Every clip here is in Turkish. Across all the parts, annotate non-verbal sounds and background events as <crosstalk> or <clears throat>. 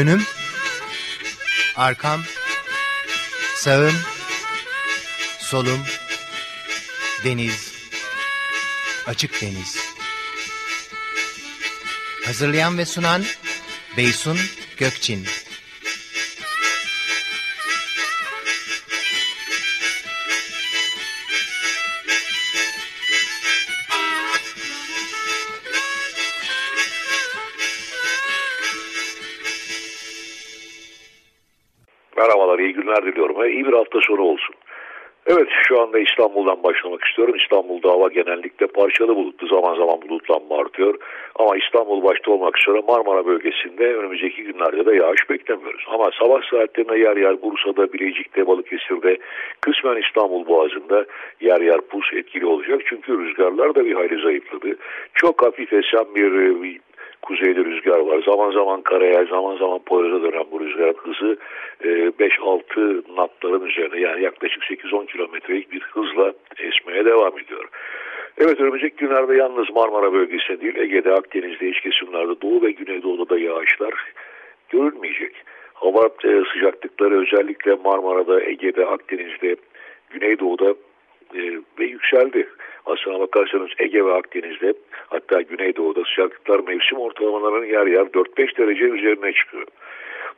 Önüm, arkam, sağım, solum, deniz, açık deniz. Hazırlayan ve sunan Beysun Gökçin. Günler diliyorum. İyi bir hafta sonu olsun. Evet, şu anda İstanbul'dan başlamak istiyorum. İstanbul'da hava genellikle parçalı bulutlu, zaman zaman bulutlanma artıyor. Ama İstanbul başta olmak üzere Marmara bölgesinde önümüzdeki günlerde de yağış beklemiyoruz. Ama sabah saatlerinde yer yer Bursa'da, Bilecik'te, Balıkesir'de, kısmen İstanbul Boğazı'nda yer yer pus etkili olacak. Çünkü rüzgarlar da bir hayli zayıfladı. Çok hafif esen bir, bir kuzeyli rüzgar var. Zaman zaman karaya, zaman zaman Poyraz'a dönen bu rüzgarın hızı 5-6 e, knotların üzerine yani yaklaşık 8-10 kilometrelik bir hızla esmeye devam ediyor. Evet önümüzdeki günlerde yalnız Marmara bölgesinde değil Ege'de, Akdeniz'de, iç kesimlerde Doğu ve Güneydoğu'da da yağışlar görülmeyecek. Hava sıcaklıkları özellikle Marmara'da, Ege'de, Akdeniz'de, Güneydoğu'da e, ve yükseldi. Aslına bakarsanız Ege ve Akdeniz'de hatta Güneydoğu'da sıcaklıklar mevsim ortalamalarının yer yer 4-5 derece üzerine çıkıyor.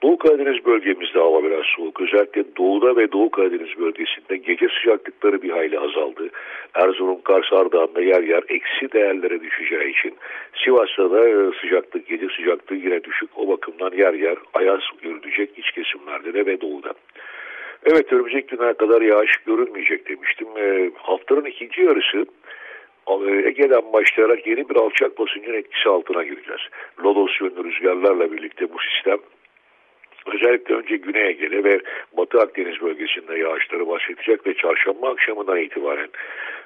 Doğu Karadeniz bölgemizde hava biraz soğuk. Özellikle doğuda ve Doğu Karadeniz bölgesinde gece sıcaklıkları bir hayli azaldı. Erzurum, Kars, Ardahan'da yer yer eksi değerlere düşeceği için Sivas'ta da e, sıcaklık, gece sıcaklığı yine düşük. O bakımdan yer yer ayaz görülecek iç kesimlerde de ve doğuda. Evet önümüzdeki günlere kadar yağış görülmeyecek demiştim. E, haftanın ikinci yarısı e, Ege'den başlayarak yeni bir alçak basıncın etkisi altına gireceğiz. Lodos yönlü rüzgarlarla birlikte bu sistem özellikle önce Güney Ege'de ve Batı Akdeniz bölgesinde yağışları başlatacak ve çarşamba akşamından itibaren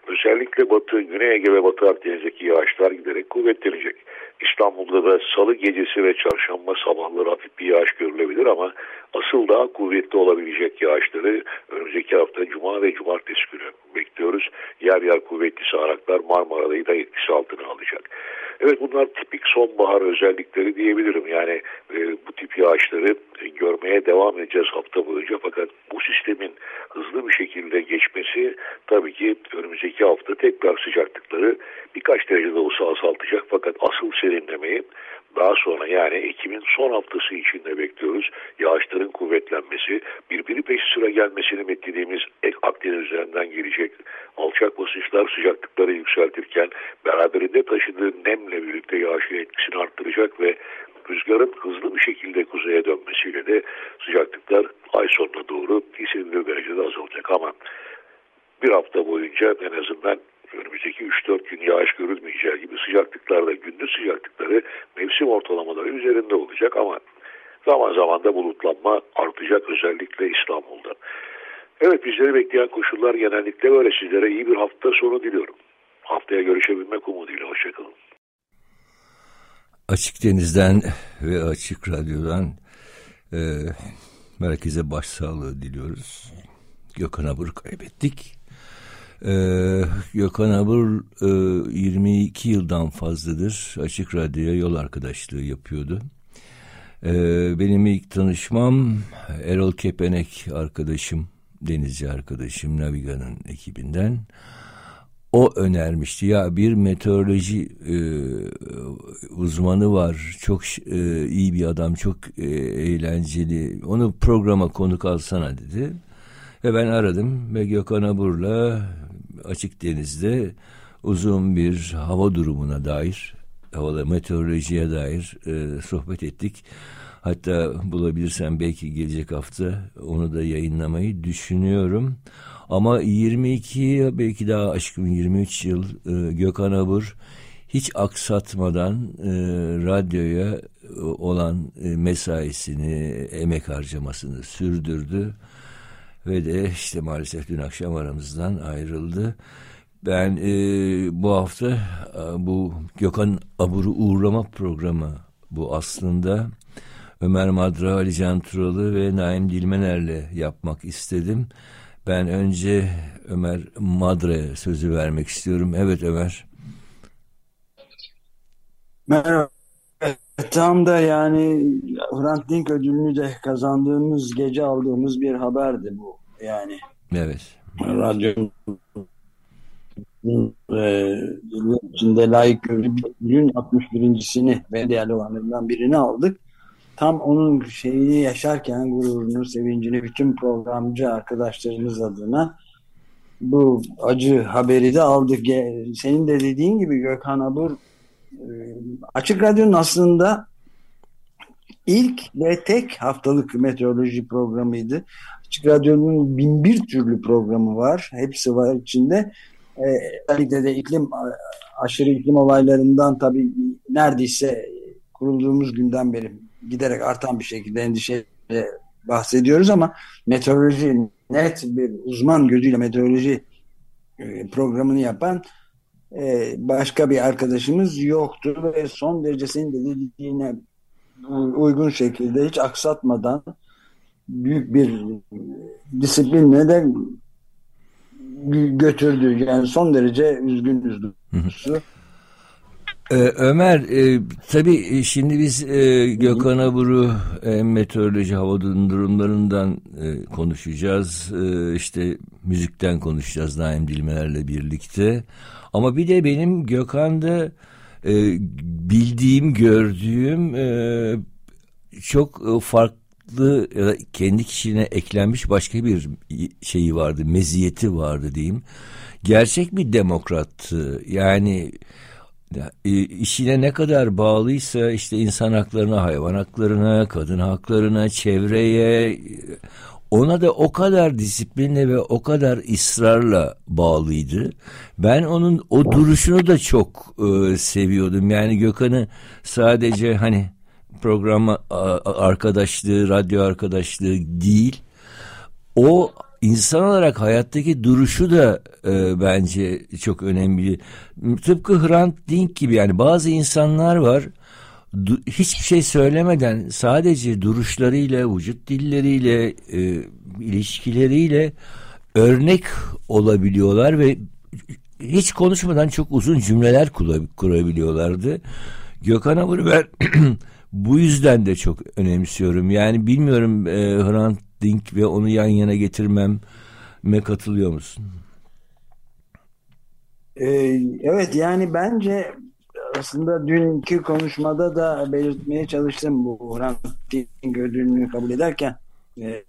özellikle Batı, Güney Ege ve Batı Akdeniz'deki yağışlar giderek kuvvetlenecek. İstanbul'da da salı gecesi ve çarşamba sabahları hafif bir yağış görülebilir ama asıl daha kuvvetli olabilecek yağışları önümüzdeki hafta Cuma ve Cumartesi günü bekliyoruz. Yer yer kuvvetli sağanaklar Marmara'yı da etkisi altına alacak. Evet bunlar tipik sonbahar özellikleri diyebilirim. Yani e, bu tip yağışları e, görmeye devam edeceğiz hafta boyunca. Fakat bu sistemin hızlı bir şekilde geçmesi tabii ki önümüzdeki hafta tekrar sıcaklıkları birkaç derece de olsa azaltacak. Fakat asıl serinlemeyi daha sonra yani Ekim'in son haftası içinde bekliyoruz. Yağışların kuvvetlenmesi, birbiri peş sıra gelmesini beklediğimiz Akdeniz üzerinden gelecek alçak basınçlar sıcaklıkları yükseltirken beraberinde taşıdığı nemle birlikte yağışın etkisini arttıracak ve rüzgarın hızlı bir şekilde kuzeye dönmesiyle de sıcaklıklar ay sonuna doğru istediği derecede azalacak ama bir hafta boyunca en azından önümüzdeki 3-4 gün yağış görülmeyeceği gibi sıcaklıklarda gündüz sıcaklıkları mevsim ortalamaları üzerinde olacak ama zaman zaman da bulutlanma artacak özellikle İstanbul'da. Evet bizleri bekleyen koşullar genellikle böyle sizlere iyi bir hafta sonu diliyorum. Haftaya görüşebilmek umuduyla hoşçakalın. Açık Deniz'den ve Açık Radyo'dan e, merkeze başsağlığı diliyoruz. Gökhan Abur kaybettik. Ee, Gökhan Abur e, 22 yıldan fazladır Açık Radyo'ya yol arkadaşlığı yapıyordu. Ee, benim ilk tanışmam Erol Kepenek arkadaşım, denizci arkadaşım Naviga'nın ekibinden. O önermişti ya bir meteoroloji e, uzmanı var çok e, iyi bir adam çok e, eğlenceli onu programa konuk alsana dedi. Ve ben aradım ve Gökhan Abur'la açık denizde uzun bir hava durumuna dair, havada meteorolojiye dair e, sohbet ettik. Hatta bulabilirsem belki gelecek hafta onu da yayınlamayı düşünüyorum. Ama 22 belki daha aşkın 23 yıl e, Gökhan Abur hiç aksatmadan e, radyoya e, olan e, mesaisini, emek harcamasını sürdürdü ve de işte maalesef dün akşam aramızdan ayrıldı. Ben e, bu hafta e, bu Gökhan Abur'u uğurlama programı bu aslında Ömer Madra, Ali Can Turalı ve Naim Dilmener'le yapmak istedim. Ben önce Ömer Madra'ya sözü vermek istiyorum. Evet Ömer. Merhaba tam da yani Hrant Dink ödülünü de kazandığımız gece aldığımız bir haberdi bu. Yani Evet. Radyonun e, içinde layık görülü bir 61.sini ve değerli olanlarından birini aldık. Tam onun şeyini yaşarken gururunu, sevincini bütün programcı arkadaşlarımız adına bu acı haberi de aldık. Senin de dediğin gibi Gökhan Abur e, Açık Radyo'nun aslında ilk ve tek haftalık meteoroloji programıydı. Açık Radyo'nun bin bir türlü programı var. Hepsi var içinde. Ee, özellikle de iklim aşırı iklim olaylarından tabii neredeyse kurulduğumuz günden beri giderek artan bir şekilde endişeyle bahsediyoruz ama meteoroloji net bir uzman gözüyle meteoroloji e, programını yapan e, başka bir arkadaşımız yoktu ve son derece senin de dediğine uygun şekilde hiç aksatmadan büyük bir disiplinle de götürdü. Yani son derece üzgünüz. Ee, Ömer, e, tabii e, şimdi biz e, Gökhan Abur'u e, meteoroloji hava durumlarından e, konuşacağız. E, işte müzikten konuşacağız Naim Dilmeler'le birlikte. Ama bir de benim Gökhan'da e, bildiğim, gördüğüm e, çok farklı ya kendi kişiliğine eklenmiş başka bir şeyi vardı, meziyeti vardı diyeyim. Gerçek bir demokrattı. Yani e, işine ne kadar bağlıysa işte insan haklarına, hayvan haklarına, kadın haklarına, çevreye ona da o kadar disiplinle ve o kadar ısrarla bağlıydı. Ben onun o duruşunu da çok e, seviyordum. Yani Gökhan'ı sadece hani program arkadaşlığı, radyo arkadaşlığı değil. O insan olarak hayattaki duruşu da e, bence çok önemli. Tıpkı Hrant Dink gibi yani bazı insanlar var hiçbir şey söylemeden sadece duruşlarıyla, vücut dilleriyle, e, ilişkileriyle örnek olabiliyorlar ve hiç konuşmadan çok uzun cümleler kurabiliyorlardı. Gökhan Avur'u ben <clears throat> bu yüzden de çok önemsiyorum. Yani bilmiyorum e, Hrant Dink ve onu yan yana getirmem me katılıyor musun? Ee, evet yani bence aslında dünkü konuşmada da belirtmeye çalıştım bu Hrant Dink ödülünü kabul ederken e,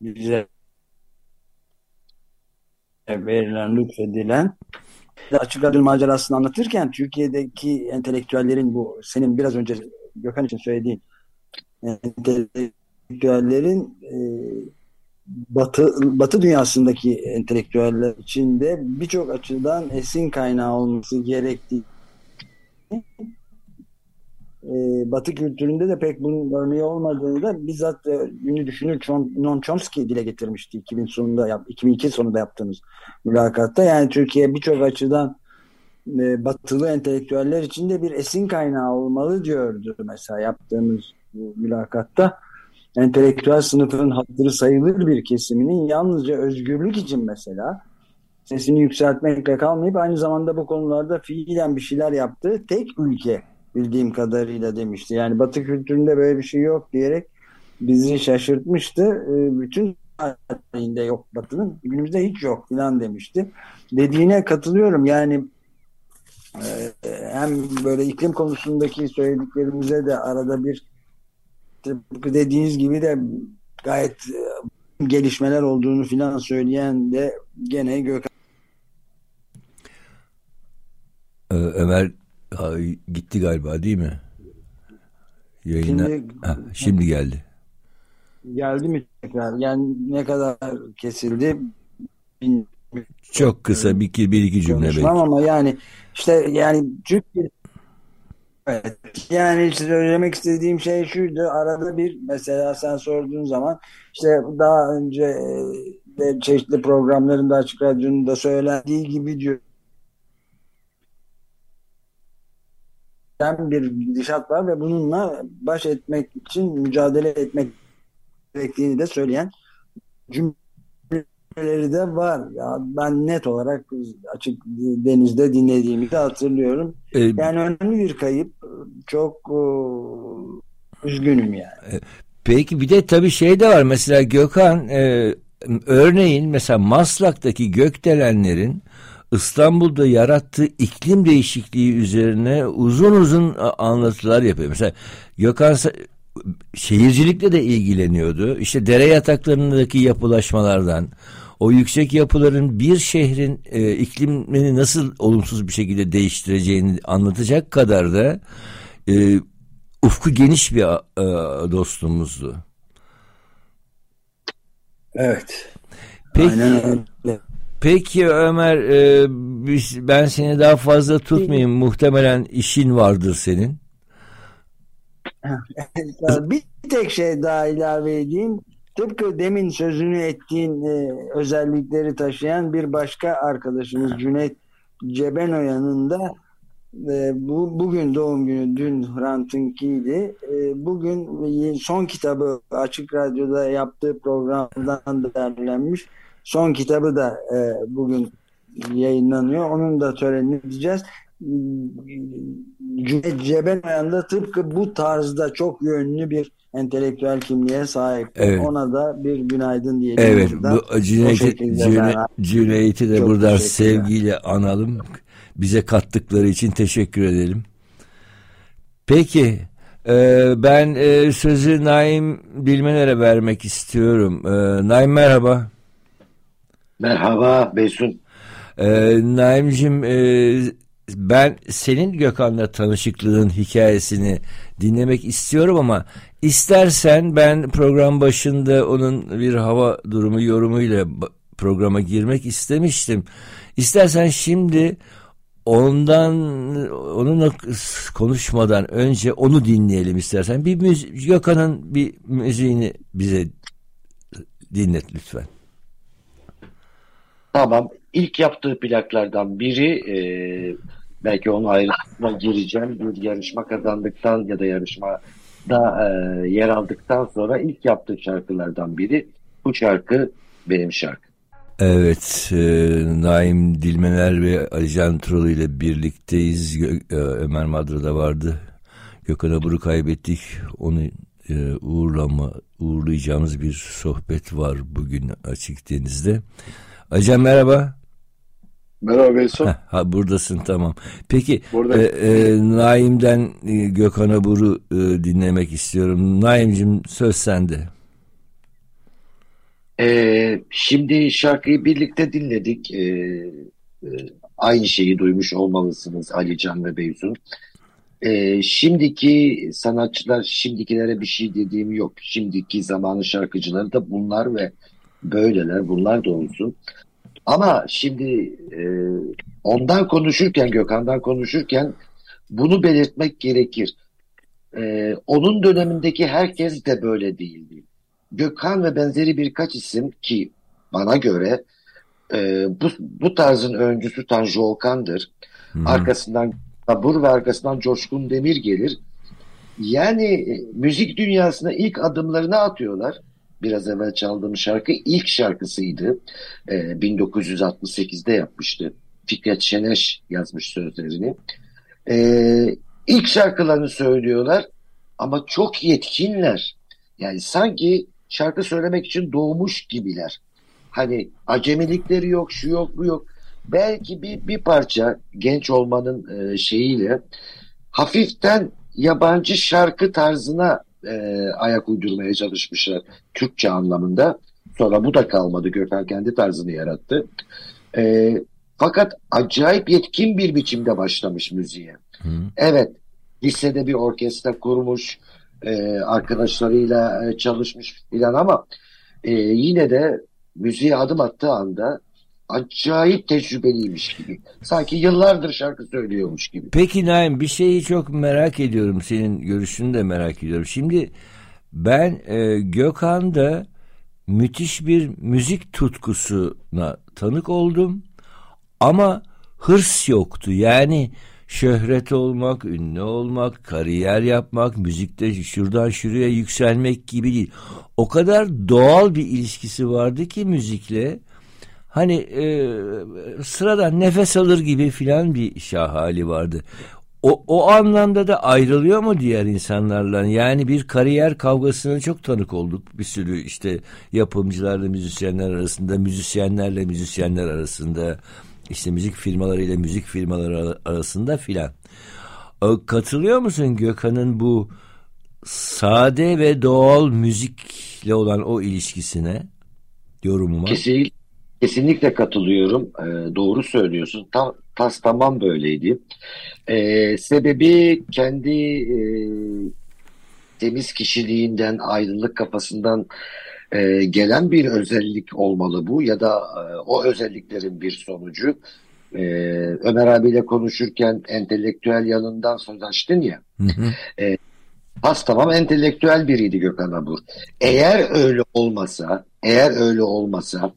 bize verilen, lütfedilen açık radyo macerasını anlatırken Türkiye'deki entelektüellerin bu senin biraz önce Gökhan için söylediğin entelektüellerin e, Batı, Batı dünyasındaki entelektüeller içinde birçok açıdan esin kaynağı olması gerektiği e, Batı kültüründe de pek bunun örneği olmadığını da bizzat e, ünlü düşünür Noam Chomsky dile getirmişti 2000 sonunda 2002 sonunda yaptığımız mülakatta. Yani Türkiye birçok açıdan e, batılı entelektüeller içinde bir esin kaynağı olmalı diyordu mesela yaptığımız mülakatta entelektüel sınıfın hatırı sayılır bir kesiminin yalnızca özgürlük için mesela sesini yükseltmekle kalmayıp aynı zamanda bu konularda fiilen bir şeyler yaptığı tek ülke bildiğim kadarıyla demişti. Yani Batı kültüründe böyle bir şey yok diyerek bizi şaşırtmıştı. Ee, bütün tarihinde yok Batı'nın günümüzde hiç yok filan demişti. Dediğine katılıyorum yani e, hem böyle iklim konusundaki söylediklerimize de arada bir tıpkı dediğiniz gibi de gayet e, gelişmeler olduğunu filan söyleyen de gene Gökhan. Ee, Ömer gitti galiba değil mi? Yayına... Şimdi, ha, şimdi geldi. Geldi mi tekrar? Yani ne kadar kesildi? Çok kısa bir iki, bir iki cümle belki. ama yani işte yani Türkiye Evet. Yani söylemek istediğim şey şuydu. Arada bir mesela sen sorduğun zaman işte daha önce de çeşitli programlarında açık radyonun da söylendiği gibi diyor. bir gidişat var ve bununla baş etmek için mücadele etmek gerektiğini de söyleyen cümleleri de var. Ya ben net olarak açık denizde dinlediğimi de hatırlıyorum. Ee, yani önemli bir kayıp çok e, üzgünüm yani. E, peki bir de tabii şey de var mesela Gökhan e, örneğin mesela Maslak'taki gökdelenlerin İstanbul'da yarattığı iklim değişikliği üzerine uzun uzun anlatılar yapıyor. Mesela Gökhan şehircilikle de ilgileniyordu. İşte dere yataklarındaki yapılaşmalardan, o yüksek yapıların bir şehrin e, iklimini nasıl olumsuz bir şekilde değiştireceğini anlatacak kadar da e, ufku geniş bir e, dostumuzdu. Evet. Peki, Aynen öyle. Peki Ömer e, biz, ben seni daha fazla tutmayayım. Muhtemelen işin vardır senin. <laughs> bir tek şey daha ilave edeyim. Tıpkı demin sözünü ettiğin e, özellikleri taşıyan bir başka arkadaşımız Cüneyt Cebenoyan'ın da e, bu, bugün doğum günü, dün Hrant'ınkiydi. E, bugün son kitabı Açık Radyo'da yaptığı programdan derlenmiş. Son kitabı da e, bugün yayınlanıyor. Onun da törenini diyeceğiz. Cüneyt Cebenoyan da tıpkı bu tarzda çok yönlü bir entelektüel kimliğe sahip. Evet. Ona da bir günaydın diyelim. Evet. Bu Cüneyt'i Cüneyt, Cüneyt'i de buradan sevgiyle analım. Bize kattıkları için teşekkür edelim. Peki e, ben e, sözü Naim Bilmener'e vermek istiyorum. E, Naim merhaba. Merhaba Beysun. E, Naim'cim e, ben senin Gökhan'la tanışıklığın hikayesini dinlemek istiyorum ama istersen ben program başında onun bir hava durumu yorumuyla programa girmek istemiştim. İstersen şimdi ondan onunla konuşmadan önce onu dinleyelim istersen. Bir müzik, Gökhan'ın bir müziğini bize dinlet lütfen. Tamam. İlk yaptığı plaklardan biri e, belki onu ayrıntısına gireceğim. Bir yarışma kazandıktan ya da yarışmada e, yer aldıktan sonra ilk yaptığı şarkılardan biri. Bu şarkı benim şarkı. Evet, e, Naim Dilmener ve Alican Turulu ile birlikteyiz. Gö e, Ömer Madra'da vardı. Gökhan Abur'u kaybettik. Onu e, uğurlama, uğurlayacağımız bir sohbet var bugün Açık Deniz'de. Alican merhaba. Merhaba Beysun. Ha, buradasın tamam. Peki e, e, Naim'den e, Gökhan Abur'u e, dinlemek istiyorum. Naim'cim söz sende. Ee, şimdi şarkıyı birlikte dinledik. Ee, e, aynı şeyi duymuş olmalısınız Ali Can ve Beysun. Ee, şimdiki sanatçılar, şimdikilere bir şey dediğim yok. Şimdiki zamanın şarkıcıları da bunlar ve böyleler, bunlar da olsun. Ama şimdi e, ondan konuşurken, Gökhan'dan konuşurken bunu belirtmek gerekir. E, onun dönemindeki herkes de böyle değildi. Gökhan ve benzeri birkaç isim ki bana göre e, bu, bu tarzın öncüsü Tanju Okan'dır. Hmm. Arkasından Tabur ve arkasından Coşkun Demir gelir. Yani e, müzik dünyasına ilk adımlarını atıyorlar biraz evvel çaldığım şarkı ilk şarkısıydı. E, ee, 1968'de yapmıştı. Fikret Şeneş yazmış sözlerini. E, ilk şarkılarını söylüyorlar ama çok yetkinler. Yani sanki şarkı söylemek için doğmuş gibiler. Hani acemilikleri yok, şu yok, bu yok. Belki bir, bir parça genç olmanın e, şeyiyle hafiften yabancı şarkı tarzına e, ayak uydurmaya çalışmışlar Türkçe anlamında. Sonra bu da kalmadı. Gökhan kendi tarzını yarattı. E, fakat acayip yetkin bir biçimde başlamış müziğe. Hı. Evet, lisede bir orkestra kurmuş, e, arkadaşlarıyla e, çalışmış filan ama e, yine de müziğe adım attığı anda acayip tecrübeliymiş gibi. Sanki yıllardır şarkı söylüyormuş gibi. Peki Naim bir şeyi çok merak ediyorum. Senin görüşünü de merak ediyorum. Şimdi ben e, Gökhan'da müthiş bir müzik tutkusuna tanık oldum. Ama hırs yoktu. Yani şöhret olmak, ünlü olmak, kariyer yapmak, müzikte şuradan şuraya yükselmek gibi değil. O kadar doğal bir ilişkisi vardı ki müzikle hani e, sıradan nefes alır gibi filan bir şah hali vardı. o, o anlamda da ayrılıyor mu diğer insanlarla? Yani bir kariyer kavgasına çok tanık olduk. Bir sürü işte yapımcılarla müzisyenler arasında, müzisyenlerle müzisyenler arasında, işte müzik firmalarıyla müzik firmaları arasında filan. Katılıyor musun Gökhan'ın bu sade ve doğal müzikle olan o ilişkisine yorumuma? Kesinlikle, kesinlikle katılıyorum. Ee, doğru söylüyorsun. Tam, tas tamam böyleydi. Ee, sebebi kendi e, temiz kişiliğinden, aydınlık kafasından e, gelen bir özellik olmalı bu ya da e, o özelliklerin bir sonucu. E, Ömer abiyle konuşurken entelektüel yanından söz açtın ya. Hı hı. E, Has tamam entelektüel biriydi Gökhan Abur. Eğer öyle olmasa, eğer öyle olmasa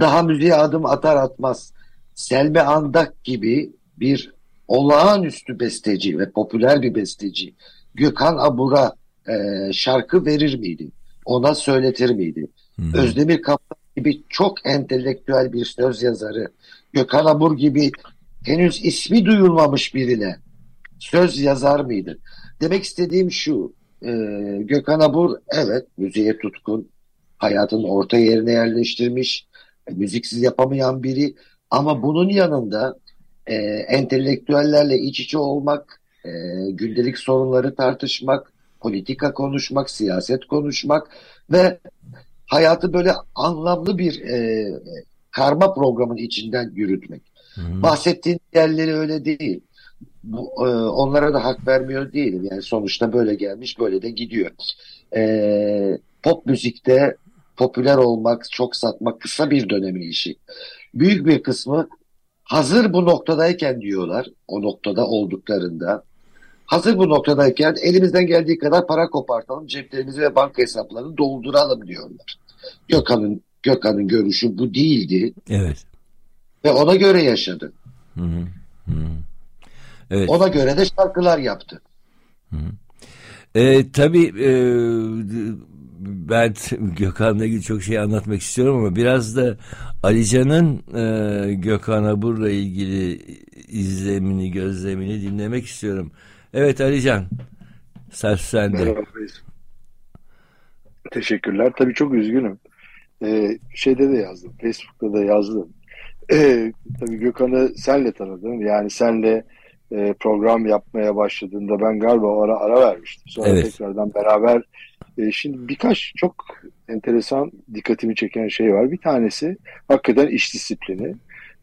daha müziğe adım atar atmaz Selmi Andak gibi bir olağanüstü besteci ve popüler bir besteci Gökhan Abur'a e, şarkı verir miydi? Ona söyletir miydi? Hmm. Özdemir Kaptan gibi çok entelektüel bir söz yazarı Gökhan Abur gibi henüz ismi duyulmamış birine söz yazar mıydı? Demek istediğim şu, e, Gökhan Abur evet müziğe tutkun, hayatın orta yerine yerleştirmiş, e, müziksiz yapamayan biri ama bunun yanında e, entelektüellerle iç içe olmak, e, gündelik sorunları tartışmak, politika konuşmak, siyaset konuşmak ve hayatı böyle anlamlı bir e, karma programın içinden yürütmek. Hı-hı. Bahsettiğin yerleri öyle değil. Bu, e, onlara da hak vermiyor değilim. Yani sonuçta böyle gelmiş, böyle de gidiyor. E, pop müzikte popüler olmak, çok satmak kısa bir dönemin işi. Büyük bir kısmı hazır bu noktadayken diyorlar, o noktada olduklarında. Hazır bu noktadayken elimizden geldiği kadar para kopartalım, ceplerimizi ve banka hesaplarını dolduralım diyorlar. Gökhan'ın Gökhan'ın görüşü bu değildi. Evet. Ve ona göre yaşadı. Hı hı. Hı. Evet. Ona göre de şarkılar yaptı. Hı hı. E, tabii e, ben Gökhan'la ilgili çok şey anlatmak istiyorum ama biraz da Alican'ın e, Gökhan Abur'la ilgili izlemini, gözlemini dinlemek istiyorum. Evet Alican, söz sende. Teşekkürler. Tabii çok üzgünüm. Ee, şeyde de yazdım, Facebook'ta da yazdım. Ee, tabii Gökhan'ı senle tanıdım. Yani senle e, program yapmaya başladığında ben galiba o ara ara vermiştim. Sonra evet. tekrardan beraber e, şimdi birkaç çok enteresan dikkatimi çeken şey var. Bir tanesi hakikaten iş disiplini.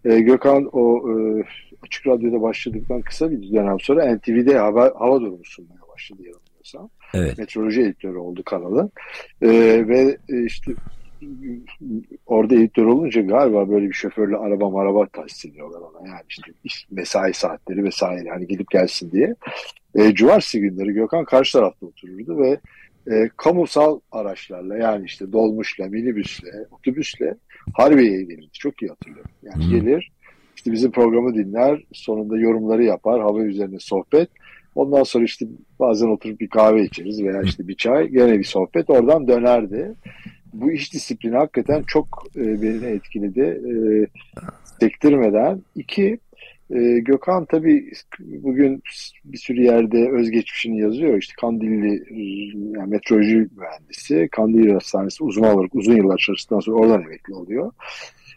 E, Gökhan o e, Açık Radyo'da başladıktan kısa bir dönem sonra NTV'de hava, hava durumu sunmaya başladı yanılmıyorsam. Evet. Meteoroloji editörü oldu kanalın. E, ve e, işte orada editör olunca galiba böyle bir şoförle araba araba tahsis ediyorlar ona. Yani işte mesai saatleri vesaire hani gidip gelsin diye. E, cumartesi günleri Gökhan karşı tarafta otururdu ve e, kamusal araçlarla yani işte dolmuşla, minibüsle, otobüsle Harbiye'ye gelirdi. Çok iyi hatırlıyorum. Yani hmm. gelir işte bizim programı dinler, sonunda yorumları yapar, hava üzerine sohbet. Ondan sonra işte bazen oturup bir kahve içeriz veya işte bir çay, gene bir sohbet oradan dönerdi bu iş disiplini hakikaten çok e, beni etkiledi. E, sektirmeden. İki, e, Gökhan tabii bugün bir sürü yerde özgeçmişini yazıyor. İşte Kandilli yani metroloji mühendisi. Kandilli Hastanesi uzun olarak uzun yıllar çalıştıktan sonra oradan emekli oluyor.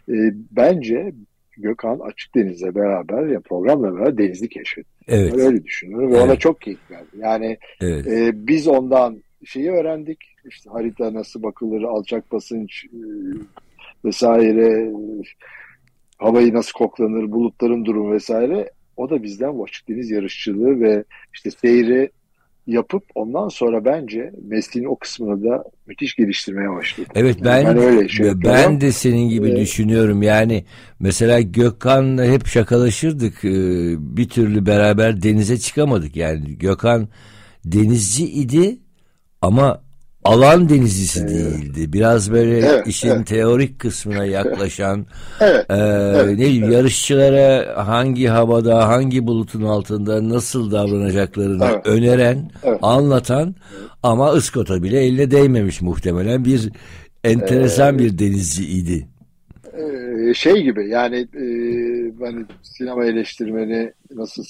E, bence Gökhan Açık Deniz'le beraber ya programla beraber denizi keşfetti. Evet. Ben öyle düşünüyorum ve evet. ona çok keyif verdi. Yani evet. e, biz ondan şeyi öğrendik. İşte harita nasıl bakılır, alçak basınç e, vesaire, havayı nasıl koklanır, bulutların durumu vesaire. O da bizden bu açık deniz yarışçılığı ve işte seyri yapıp ondan sonra bence mesleğin o kısmını da müthiş geliştirmeye başladı. Evet ben yani ben, öyle şey ben de senin gibi ee, düşünüyorum. Yani mesela Gökhan'la hep şakalaşırdık. Ee, bir türlü beraber denize çıkamadık. Yani Gökhan denizci idi ama alan denizcisi evet. değildi. Biraz böyle evet, işin evet. teorik kısmına yaklaşan <laughs> evet, e, evet, ne bileyim evet. yarışçılara hangi havada hangi bulutun altında nasıl davranacaklarını evet. öneren, evet. anlatan evet. ama ıskota bile eline değmemiş muhtemelen bir enteresan ee, bir denizci idi. Şey gibi yani e, hani sinema eleştirmeni nasıl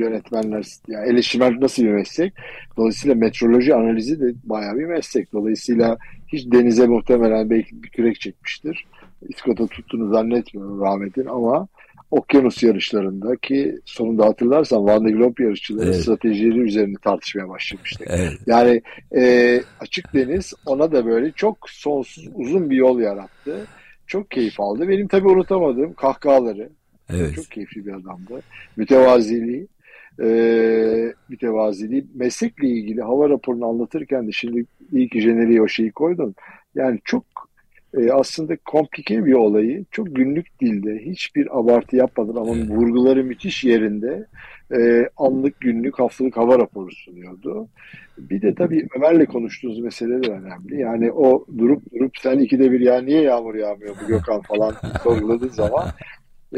yönetmenler, yani eleştirmen nasıl bir meslek? Dolayısıyla metroloji analizi de bayağı bir meslek. Dolayısıyla hiç denize muhtemelen belki bir kürek çekmiştir. İskota tuttuğunu zannetmiyorum rahmetin ama okyanus yarışlarında ki sonunda hatırlarsan Van de Globe yarışçıları evet. stratejileri üzerine tartışmaya başlamıştık. Evet. Yani e, açık deniz ona da böyle çok sonsuz uzun bir yol yarattı. Çok keyif aldı. Benim tabii unutamadığım kahkahaları. Evet. Çok keyifli bir adamdı. Mütevaziliği. E, mütevaziliği. Meslekle ilgili hava raporunu anlatırken de şimdi iyi ki jeneriğe o şeyi koydun. Yani çok e, aslında komplike bir olayı çok günlük dilde hiçbir abartı yapmadan ama evet. vurguları müthiş yerinde e, anlık günlük haftalık hava raporu sunuyordu. Bir de tabii Ömer'le konuştuğumuz mesele de önemli. Yani o durup durup sen ikide bir ya niye yağmur yağmıyor bu Gökhan falan sorguladığı zaman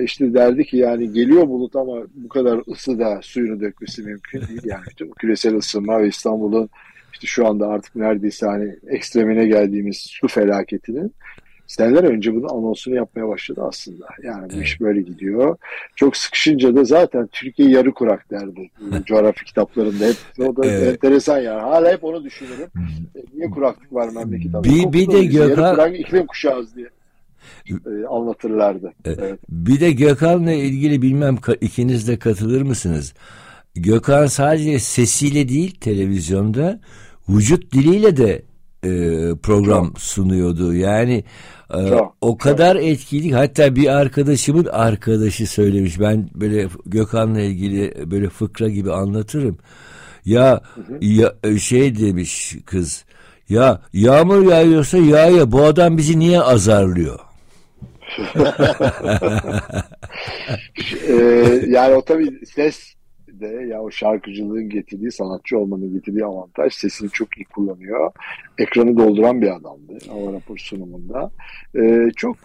işte derdi ki yani geliyor bulut ama bu kadar ısı da suyunu dökmesi mümkün değil. <laughs> Yani işte küresel ısınma ve İstanbul'un işte şu anda artık neredeyse hani ekstremine geldiğimiz su felaketinin seneler önce bunun anonsunu yapmaya başladı aslında. Yani bu evet. iş böyle gidiyor. Çok sıkışınca da zaten Türkiye yarı kurak derdi. coğrafi kitaplarında hep o da evet. enteresan yani. Hala hep onu düşünürüm. E, niye kuraklık var memlekette? Bir, bir de Gökhan... İklim kuşağız diye e, anlatırlardı. Evet. Bir de Gökhan'la ilgili bilmem ikiniz de katılır mısınız? Gökhan sadece sesiyle değil televizyonda vücut diliyle de e, program çok. sunuyordu. Yani e, çok, o kadar çok. etkili. Hatta bir arkadaşımın arkadaşı söylemiş. Ben böyle Gökhan'la ilgili böyle fıkra gibi anlatırım. Ya, hı hı. ya e, şey demiş kız. Ya yağmur yağıyorsa yağıyor. Bu adam bizi niye azarlıyor? Ee, yani o tabii ses de ya o şarkıcılığın getirdiği, sanatçı olmanın getirdiği avantaj sesini çok iyi kullanıyor. Ekranı dolduran bir adamdı hava rapor sunumunda. Ee, çok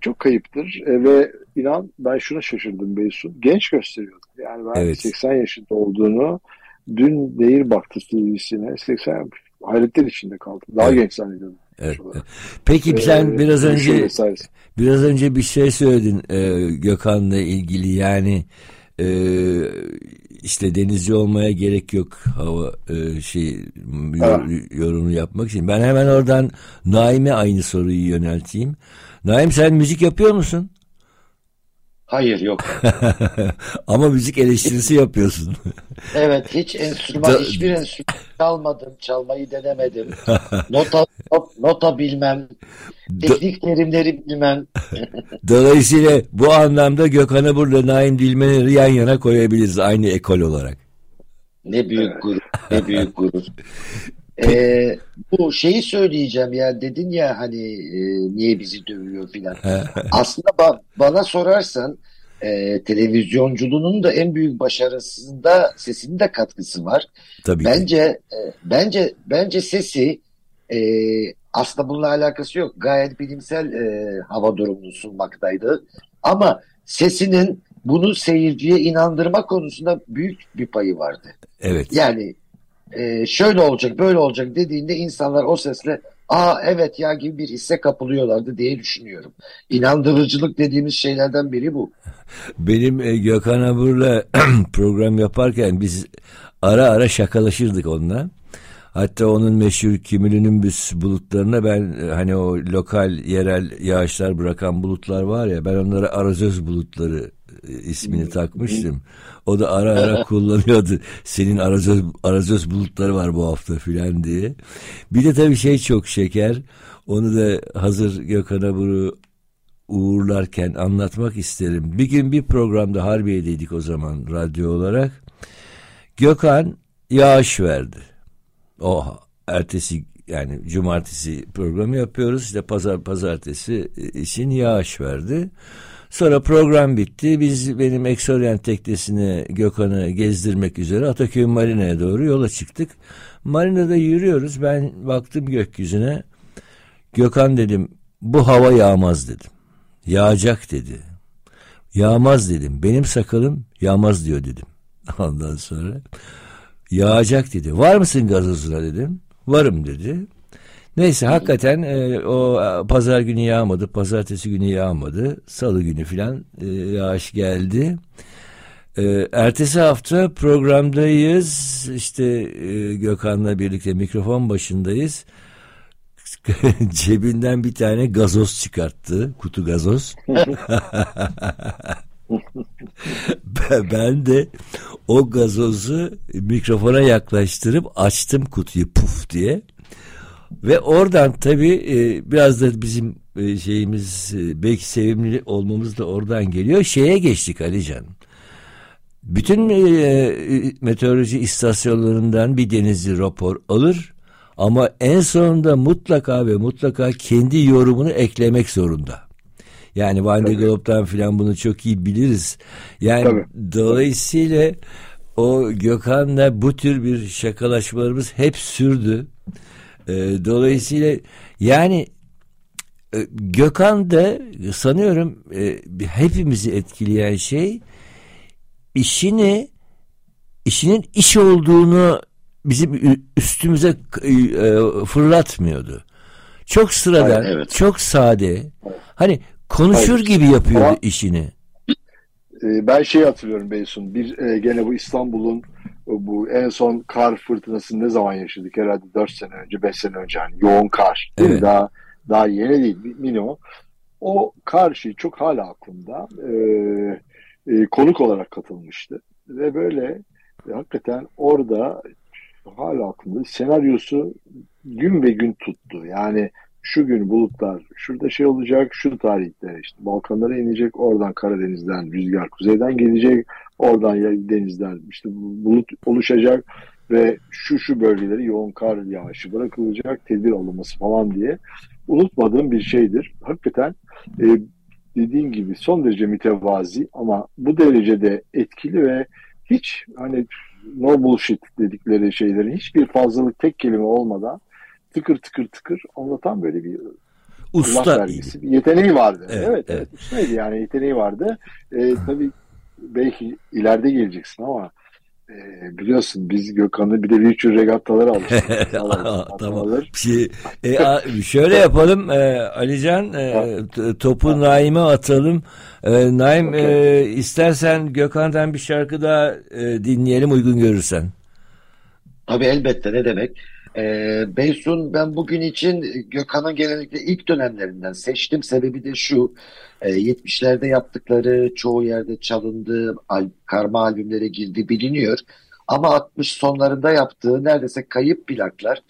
çok kayıptır e, ve inan ben şuna şaşırdım Beysun. Genç gösteriyordu. Yani ben evet. 80 yaşında olduğunu dün Değir baktı TV'sine 80 hayretler içinde kaldım. Daha evet. genç zannediyordum. Evet. Peki ee, sen biraz önce biraz önce bir şey söyledin e, Gökhan'la ilgili yani e, işte denizci olmaya gerek yok hava e, şey yor, yorumu yapmak için. Ben hemen oradan Naim'e aynı soruyu yönelteyim. Naim sen müzik yapıyor musun? Hayır yok. <laughs> Ama müzik eleştirisi yapıyorsun. <laughs> evet hiç enstrüman hiçbir enstrüman çalmadım. Çalmayı denemedim. <laughs> Nota not, nota bilmem. Teknik terimleri bilmem. Dolayısıyla bu anlamda Gökhan'ı burada Naim Dilmen'i yan yana koyabiliriz aynı ekol olarak. Ne büyük gurur. Ne büyük gurur. Ee, bu şeyi söyleyeceğim ya dedin ya hani e, niye bizi dövüyor filan. Aslında ba bana sorarsan e, televizyonculuğunun da en büyük başarısında sesinin de katkısı var. Tabii bence e, bence bence sesi e, aslında bununla alakası yok. Gayet bilimsel e, hava durumunu sunmaktaydı. Ama sesinin bunu seyirciye inandırma konusunda büyük bir payı vardı. Evet. Yani e, şöyle olacak böyle olacak dediğinde insanlar o sesle aa evet ya gibi bir hisse kapılıyorlardı diye düşünüyorum. İnandırıcılık dediğimiz şeylerden biri bu. Benim e, Gökhan Abur'la <clears throat> program yaparken biz ara ara şakalaşırdık onunla. Hatta onun meşhur kimilinimbüs bulutlarına ben e, hani o lokal yerel yağışlar bırakan bulutlar var ya ben onlara arazöz bulutları ismini takmıştım. O da ara ara <laughs> kullanıyordu. Senin arazöz, arazöz bulutları var bu hafta filan diye. Bir de tabii şey çok şeker. Onu da hazır Gökhan Abur'u uğurlarken anlatmak isterim. Bir gün bir programda Harbiye'deydik o zaman radyo olarak. Gökhan yağış verdi. O ertesi yani cumartesi programı yapıyoruz. İşte pazar pazartesi için yağış verdi. Sonra program bitti. Biz benim Exorient teknesini Gökhan'ı gezdirmek üzere Ataköy Marina'ya doğru yola çıktık. Marina'da yürüyoruz. Ben baktım gökyüzüne. Gökhan dedim bu hava yağmaz dedim. Yağacak dedi. Yağmaz dedim. Benim sakalım yağmaz diyor dedim. <laughs> Ondan sonra yağacak dedi. Var mısın gazozuna dedim. Varım dedi. Neyse hakikaten e, o pazar günü yağmadı, pazartesi günü yağmadı, salı günü filan e, yağış geldi. Ee, ertesi hafta programdayız. İşte e, Gökhan'la birlikte mikrofon başındayız. <laughs> Cebinden bir tane gazoz çıkarttı. Kutu gazoz. ben de o gazozu mikrofona yaklaştırıp açtım kutuyu puf diye. Ve oradan tabii e, biraz da bizim e, şeyimiz e, belki sevimli olmamız da oradan geliyor. Şeye geçtik Alican. Bütün meteoroloji istasyonlarından bir denizli rapor alır ama en sonunda mutlaka ve mutlaka kendi yorumunu eklemek zorunda. Yani Van de Globe'dan filan bunu çok iyi biliriz. Yani Tabii. dolayısıyla o Gökhan'la bu tür bir şakalaşmalarımız hep sürdü. E, dolayısıyla yani e, Gökhan da sanıyorum e, hepimizi etkileyen şey işini işinin iş olduğunu bizim üstümüze e, fırlatmıyordu. Çok sıradan, Aynen, evet. çok sade. Hani konuşur Hayır. gibi yapıyordu Ama, işini. E, ben şey hatırlıyorum Beysun. Bir e, gene bu İstanbul'un bu en son kar fırtınasını ne zaman yaşadık? Herhalde 4 sene önce, 5 sene önce hani yoğun kar. Evet. Daha daha yeni değil minimum. O kar şeyi çok hala aklımda. Ee, e, konuk olarak katılmıştı. Ve böyle e, hakikaten orada hala aklımda senaryosu gün ve gün tuttu. Yani şu gün bulutlar şurada şey olacak şu tarihte işte Balkanlara inecek oradan Karadeniz'den rüzgar kuzeyden gelecek oradan denizden işte bulut oluşacak ve şu şu bölgeleri yoğun kar yağışı bırakılacak tedbir alınması falan diye unutmadığım bir şeydir. Hakikaten e, dediğin gibi son derece mütevazi ama bu derecede etkili ve hiç hani no bullshit dedikleri şeylerin hiçbir fazlalık tek kelime olmadan tıkır tıkır tıkır anlatan böyle bir usta vergisi, bir yeteneği vardı. Evet, evet, evet. ustaydı yani yeteneği vardı. Ee, tabii belki ileride geleceksin ama e, biliyorsun biz Gökhan'ı bir de virtual regattaları almıştık. <laughs> tamam. Şey, e, a, şöyle yapalım e, Alican e, topu Naim'e atalım. E, Naim okay. e, istersen Gökhan'dan bir şarkı daha e, dinleyelim uygun görürsen. Tabii elbette ne demek. E, Beysun ben bugün için Gökhan'ın genellikle ilk dönemlerinden seçtim. Sebebi de şu. E, 70'lerde yaptıkları çoğu yerde çalındı, al, karma albümlere girdi biliniyor. Ama 60 sonlarında yaptığı neredeyse kayıp plaklar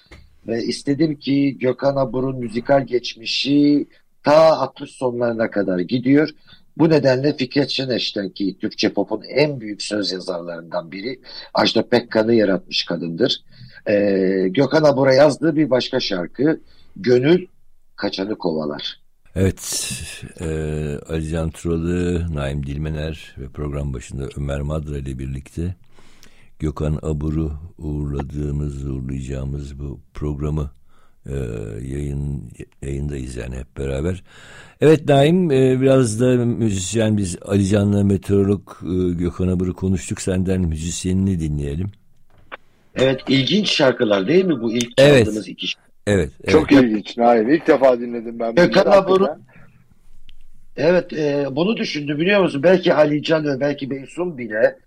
ve istedim ki Gökhan Abur'un müzikal geçmişi ta 60 sonlarına kadar gidiyor. Bu nedenle Fikret Şeneş'ten ki Türkçe pop'un en büyük söz yazarlarından biri Ajda Pekkan'ı yaratmış kadındır. Ee, Gökhan Abur'a yazdığı bir başka şarkı Gönül Kaçanı Kovalar. Evet, e, Ali Can Turalı, Naim Dilmener ve program başında Ömer Madra ile birlikte Gökhan Abur'u uğurladığımız, uğurlayacağımız bu programı e, yayın yayındayız yani hep beraber. Evet Naim e, biraz da müzisyen biz Ali Can'la meteorolog e, Gökhan Abur'u konuştuk. Senden müzisyenini dinleyelim. Evet ilginç şarkılar değil mi bu ilk çaldığınız evet. iki şarkı? Evet, evet. Çok ilginç Naim. İlk defa dinledim ben. Gökhan Abur'u Evet e, bunu düşündü biliyor musun? Belki Ali Can ve belki Beysun bile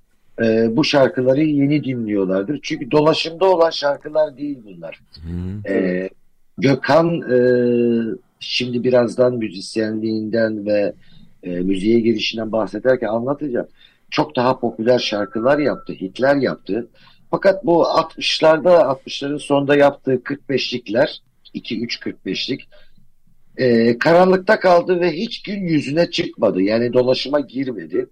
e, bu şarkıları yeni dinliyorlardır. Çünkü dolaşımda olan şarkılar değil bunlar. E, Gökhan e, şimdi birazdan müzisyenliğinden ve e, müziğe girişinden bahsederken anlatacağım. Çok daha popüler şarkılar yaptı, hitler yaptı. Fakat bu 60'larda 60'ların sonunda yaptığı 45'likler 2-3 45'lik e, karanlıkta kaldı ve hiç gün yüzüne çıkmadı. Yani dolaşıma girmedi.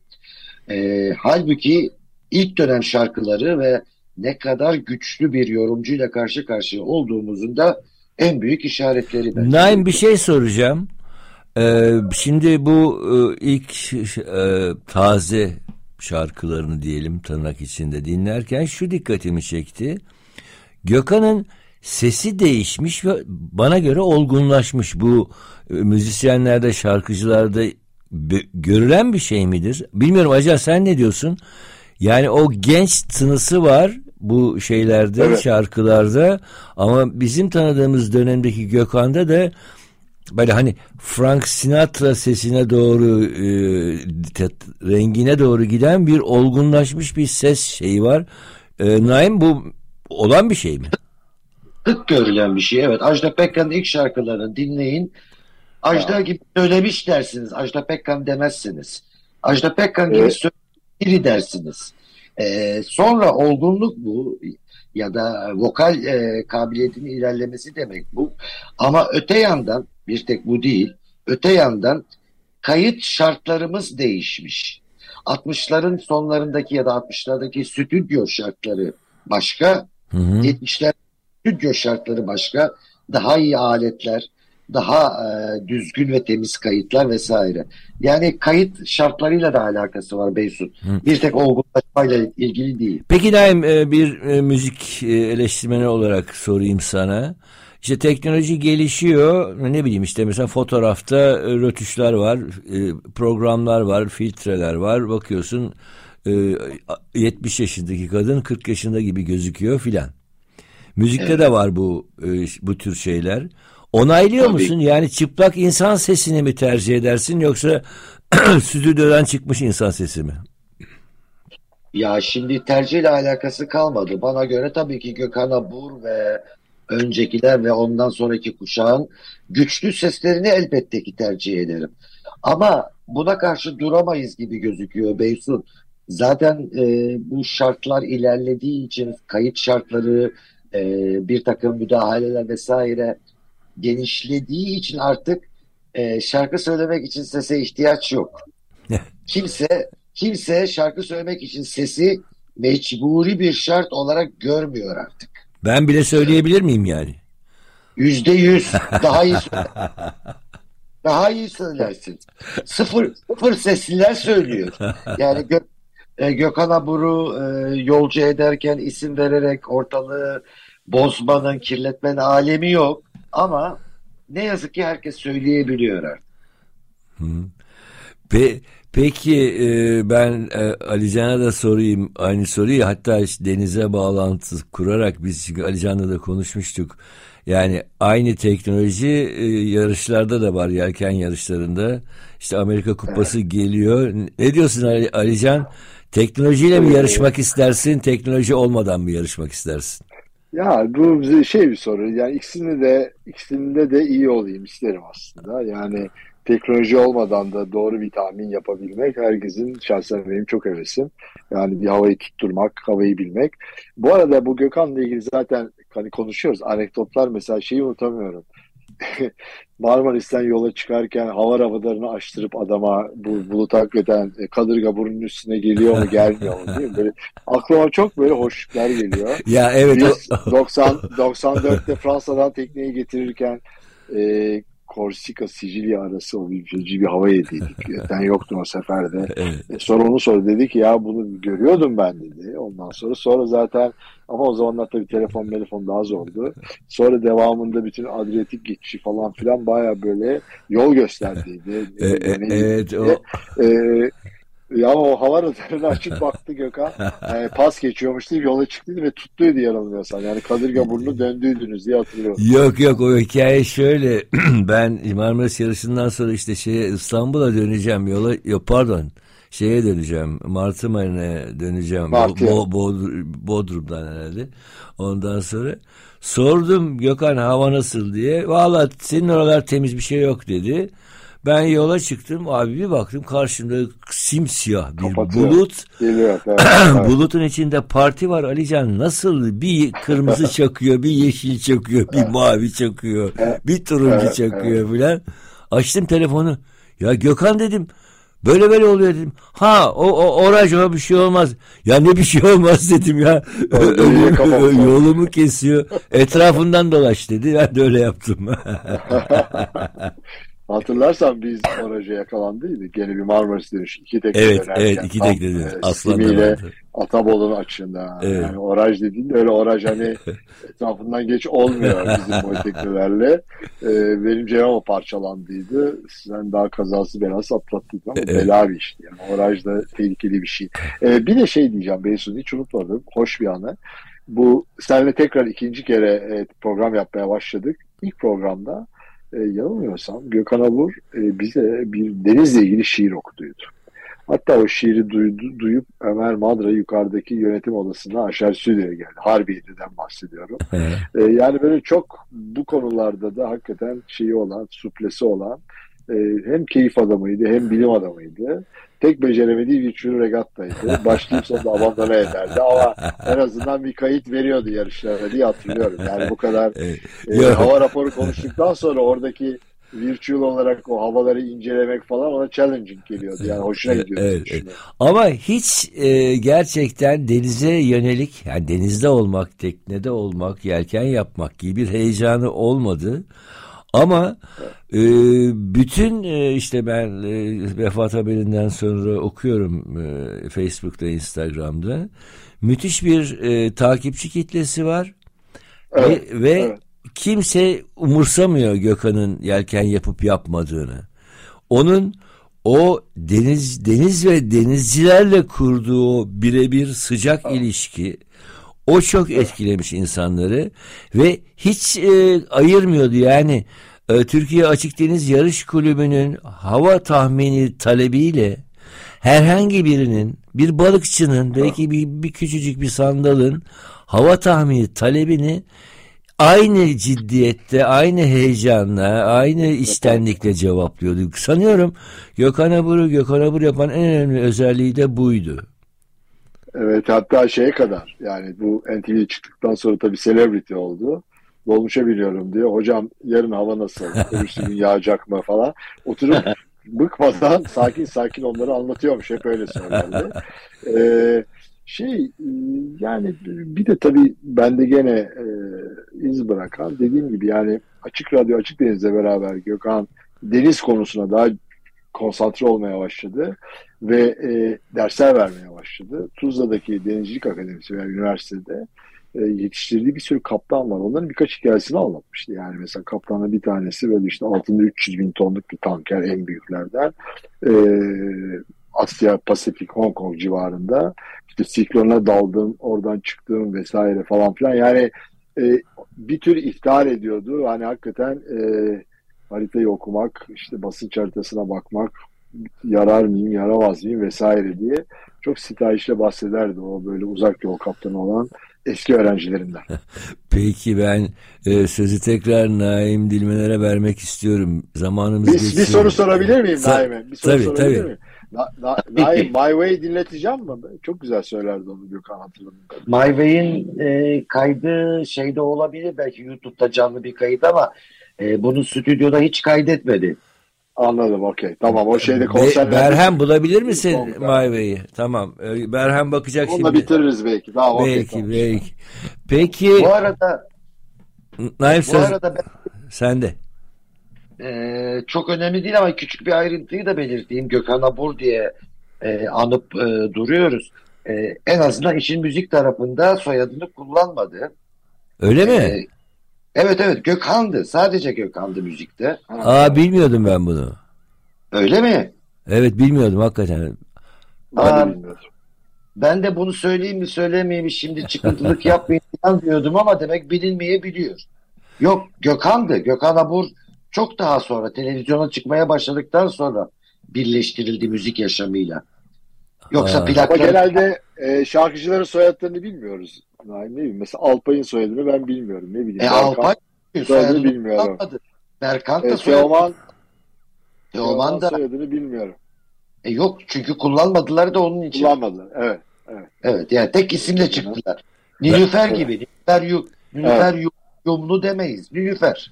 E, halbuki ilk dönem şarkıları ve ne kadar güçlü bir yorumcuyla karşı karşıya olduğumuzun da en büyük işaretleri. Bence. Naim bir şey soracağım. Ee, şimdi bu e, ilk e, taze şarkılarını diyelim tırnak içinde dinlerken şu dikkatimi çekti. Gökhan'ın sesi değişmiş ve bana göre olgunlaşmış. Bu e, müzisyenlerde, şarkıcılarda görülen bir şey midir? Bilmiyorum Acar sen ne diyorsun? Yani o genç tınısı var bu şeylerde, evet. şarkılarda ama bizim tanıdığımız dönemdeki Gökhan'da da böyle hani Frank Sinatra sesine doğru e, rengine doğru giden bir olgunlaşmış bir ses şeyi var. E, Naim bu olan bir şey mi? Sık görülen bir şey evet. Ajda Pekkan'ın ilk şarkılarını dinleyin. Ajda gibi söylemiş dersiniz. Ajda Pekkan demezsiniz. Ajda Pekkan gibi evet. biri dersiniz. Ee, sonra olgunluk bu ya da vokal e, kabiliyetinin ilerlemesi demek bu. Ama öte yandan bir tek bu değil. Öte yandan kayıt şartlarımız değişmiş. 60'ların sonlarındaki ya da 60'lardaki stüdyo şartları başka, hı hı. 70'ler stüdyo şartları başka, daha iyi aletler, daha e, düzgün ve temiz kayıtlar vesaire. Yani kayıt şartlarıyla da alakası var Beysun. Hı. Bir tek olgunlaşmayla ilgili değil. Peki Naim e, bir e, müzik e, eleştirmeni olarak sorayım sana. İşte teknoloji gelişiyor. Ne bileyim işte mesela fotoğrafta rötuşlar var, programlar var, filtreler var. Bakıyorsun 70 yaşındaki kadın 40 yaşında gibi gözüküyor filan. Müzikte evet. de var bu bu tür şeyler. Onaylıyor Tabii. musun? Yani çıplak insan sesini mi tercih edersin yoksa <clears throat> stüdyodan çıkmış insan sesi mi? Ya şimdi tercihle alakası kalmadı. Bana göre tabii ki Gökhan Abur ve öncekiler ve ondan sonraki kuşağın güçlü seslerini elbette ki tercih ederim. Ama buna karşı duramayız gibi gözüküyor Beysun. Zaten e, bu şartlar ilerlediği için kayıt şartları, e, bir takım müdahaleler vesaire genişlediği için artık e, şarkı söylemek için sese ihtiyaç yok. kimse kimse şarkı söylemek için sesi mecburi bir şart olarak görmüyor artık. Ben bile söyleyebilir miyim yani? Yüzde yüz daha iyi <laughs> daha iyi söylersin. Sıfır, sıfır sesliler söylüyor. Yani Gö e, Gökhan Abur'u e, yolcu ederken isim vererek ortalığı bozmanın, kirletmenin alemi yok. Ama ne yazık ki herkes söyleyebiliyor artık. Pe peki e, ben e, Ali Can'a da sorayım aynı soruyu hatta işte denize bağlantı kurarak biz çünkü Ali Can'la da konuşmuştuk. Yani aynı teknoloji e, yarışlarda da var yelken yarışlarında. İşte Amerika Kupası evet. geliyor. Ne diyorsun Ali, Ali Can? Teknolojiyle mi yarışmak istersin, teknoloji olmadan mı yarışmak istersin? Ya bu şey bir soru. Yani ikisini de ikisinde de iyi olayım isterim aslında. Yani teknoloji olmadan da doğru bir tahmin yapabilmek herkesin şahsen benim çok hevesim. Yani bir havayı tutturmak, havayı bilmek. Bu arada bu Gökhan'la ilgili zaten hani konuşuyoruz. Anekdotlar mesela şeyi unutamıyorum. <laughs> Marmaris'ten yola çıkarken hava radarını açtırıp adama bu bulut hakikaten e, kadırga burnun üstüne geliyor mu gelmiyor mu değil mi? Böyle, aklıma çok böyle hoşluklar geliyor. <laughs> Ya evet. Biz 90 94'te Fransa'dan tekneyi getirirken e, Korsika Sicilya arası o feci bir hava yediydik. <laughs> Sen yoktun o seferde. Evet. E, sonra onu sonra dedi ki ya bunu görüyordum ben dedi. Ondan sonra sonra zaten ama o zamanlar tabii telefon telefon daha zordu. Sonra devamında bütün Adriyatik geçişi falan filan baya böyle yol gösterdiydi. <laughs> E, e, evet o. E, ya o hava radarını açıp baktı Gökhan. Yani pas geçiyormuş deyip yola çıktıydı ve tuttuydu yanılmıyorsam. Yani Kadırga burnu <laughs> döndüydünüz diye hatırlıyorum. Yok yok o hikaye şöyle. <clears throat> ben Marmaris yarışından sonra işte şeye İstanbul'a döneceğim yola. Yok pardon şeye döneceğim. Martı Marine'ye döneceğim. Martı. Bo, Bo, Bodrum'dan herhalde. Ondan sonra sordum Gökhan hava nasıl diye. Valla senin oralar temiz bir şey yok dedi. Ben yola çıktım abi bir baktım karşımda simsiyah bir Kapatıyor. bulut. Geliyor, evet, <clears throat> Bulutun içinde parti var Alican nasıl bir kırmızı <laughs> çakıyor bir yeşil çakıyor bir mavi çakıyor bir turuncu çakıyor filan. Açtım telefonu ya Gökhan dedim Böyle böyle oluyor dedim. Ha o, o oraj o bir şey olmaz. Ya ne bir şey olmaz dedim ya. Yolumu kesiyor. Etrafından dolaş dedi. Ben de öyle yaptım. <laughs> <laughs> Hatırlarsan biz oracı yakalandıydık. Gene bir Marmaris dönüş. iki tekne Evet, dönerken, evet iki tekne dönüş. E, Aslan ile Atabolu'nun açığında. Evet. Yani oraj dediğin öyle oraj hani <laughs> etrafından geç olmuyor bizim o teknelerle. Ee, benim cevabı parçalandıydı. Sen daha kazası belası atlattık ama evet. bela bir işti. Yani oraj da tehlikeli bir şey. Ee, bir de şey diyeceğim Beysun hiç unutmadım. Hoş bir anı. Bu seninle tekrar ikinci kere program yapmaya başladık. İlk programda e, yanılmıyorsam Gökhan Abur e, bize bir denizle ilgili şiir okuduydu. Hatta o şiiri duydu, duyup Ömer Madra yukarıdaki yönetim odasına aşağı stüdyoya geldi. Harbiye'den bahsediyorum. ee, yani böyle çok bu konularda da hakikaten şeyi olan, suplesi olan e, hem keyif adamıydı hem bilim adamıydı. Tek beceremediği bir çürü regattaydı. Başlayıp sonunda abandona ederdi ama en azından bir kayıt veriyordu yarışlara diye hatırlıyorum. Yani bu kadar <laughs> e, hava raporu konuştuktan sonra oradaki virtual olarak o havaları incelemek falan ona challenging geliyordu. Yani hoşuna gidiyordu. Evet, evet. Ama hiç e, gerçekten denize yönelik yani denizde olmak, teknede olmak, yelken yapmak gibi bir heyecanı olmadı. Ama e, bütün e, işte ben e, vefat haberinden sonra okuyorum e, Facebook'ta, Instagram'da. Müthiş bir e, takipçi kitlesi var. Evet, ve, ve evet kimse umursamıyor Gökhan'ın yelken yapıp yapmadığını. Onun o deniz deniz ve denizcilerle kurduğu birebir sıcak ilişki o çok etkilemiş insanları ve hiç e, ayırmıyordu yani e, Türkiye Açık Deniz Yarış Kulübü'nün hava tahmini talebiyle herhangi birinin bir balıkçının belki bir, bir küçücük bir sandalın hava tahmini talebini aynı ciddiyette, aynı heyecanla, aynı içtenlikle cevaplıyorduk. Sanıyorum Gökhan Abur'u Gökhan Abur yapan en önemli özelliği de buydu. Evet hatta şeye kadar yani bu NTV çıktıktan sonra tabii celebrity oldu. Dolmuşa biliyorum diyor. Hocam yarın hava nasıl? <laughs> Öbürsü gün yağacak mı falan. Oturup bıkmadan <laughs> sakin sakin onları anlatıyormuş. Hep öyle söylerdi. <laughs> Ee, şey yani bir de tabii bende gene e, iz bırakan dediğim gibi yani Açık Radyo Açık Deniz'le beraber Gökhan deniz konusuna daha konsantre olmaya başladı ve e, dersler vermeye başladı. Tuzla'daki Denizcilik Akademisi veya üniversitede e, yetiştirdiği bir sürü kaptan var. Onların birkaç hikayesini anlatmıştı. Yani mesela kaptanla bir tanesi böyle işte altında 300 bin tonluk bir tanker en büyüklerden. E, Asya, Pasifik, Hong Kong civarında işte siklona daldım, oradan çıktım vesaire falan filan. Yani e, bir tür iftihar ediyordu. Hani hakikaten e, haritayı okumak, işte basınç haritasına bakmak, yarar mıyım, yaramaz mıyım vesaire diye çok sitayişle bahsederdi o böyle uzak yol kaptanı olan eski öğrencilerinden. <laughs> Peki ben e, sözü tekrar Naim Dilmener'e vermek istiyorum. Zamanımız bir, geçiyor. Bir soru sorabilir miyim Naim'e? Bir soru tabii, sorabilir tabii. miyim? Na, na, Naim My Way dinleteceğim mi? Çok güzel söylerdi onu Gökhan hatırladım. My Way'in e, kaydı şeyde olabilir belki YouTube'da canlı bir kayıt ama e, bunu stüdyoda hiç kaydetmedi. Anladım okey. Tamam o şeyde konser. Berhem bulabilir misin My Way'i? Tamam. E, Berhem bakacak Onunla şimdi. Onunla bitiririz belki. Tamam, belki okay, belki. Peki. Bu arada Naim bu söz... arada ben... Sen de. Ee, çok önemli değil ama küçük bir ayrıntıyı da belirteyim. Gökhan Abur diye e, anıp e, duruyoruz. E, en azından işin müzik tarafında soyadını kullanmadı. Öyle mi? Evet evet Gökhan'dı. Sadece Gökhan'dı müzikte. Aa bilmiyordum ben bunu. Öyle mi? Evet bilmiyordum hakikaten. Aa, ben de bunu söyleyeyim mi söylemeyeyim mi şimdi çıkıntılık <laughs> yapmayın diyordum ama demek bilinmeyebiliyor. Yok Gökhan'dı. Gökhan Abur çok daha sonra televizyona çıkmaya başladıktan sonra birleştirildi müzik yaşamıyla. Yoksa plaklar... Ama genelde e, şarkıcıların soyadlarını bilmiyoruz. Yani ne bileyim, mesela Alpay'ın soyadını ben bilmiyorum. Ne bileyim. E, Alpay soyadını bilmiyorum. Berkant da e, soyadını... Teoman da soyadını bilmiyorum. E, yok çünkü kullanmadılar da onun için. Kullanmadılar evet. Evet, evet yani tek isimle çıktılar. Nilüfer gibi. Nilüfer, yu, Nilüfer evet. yumlu demeyiz. Nilüfer.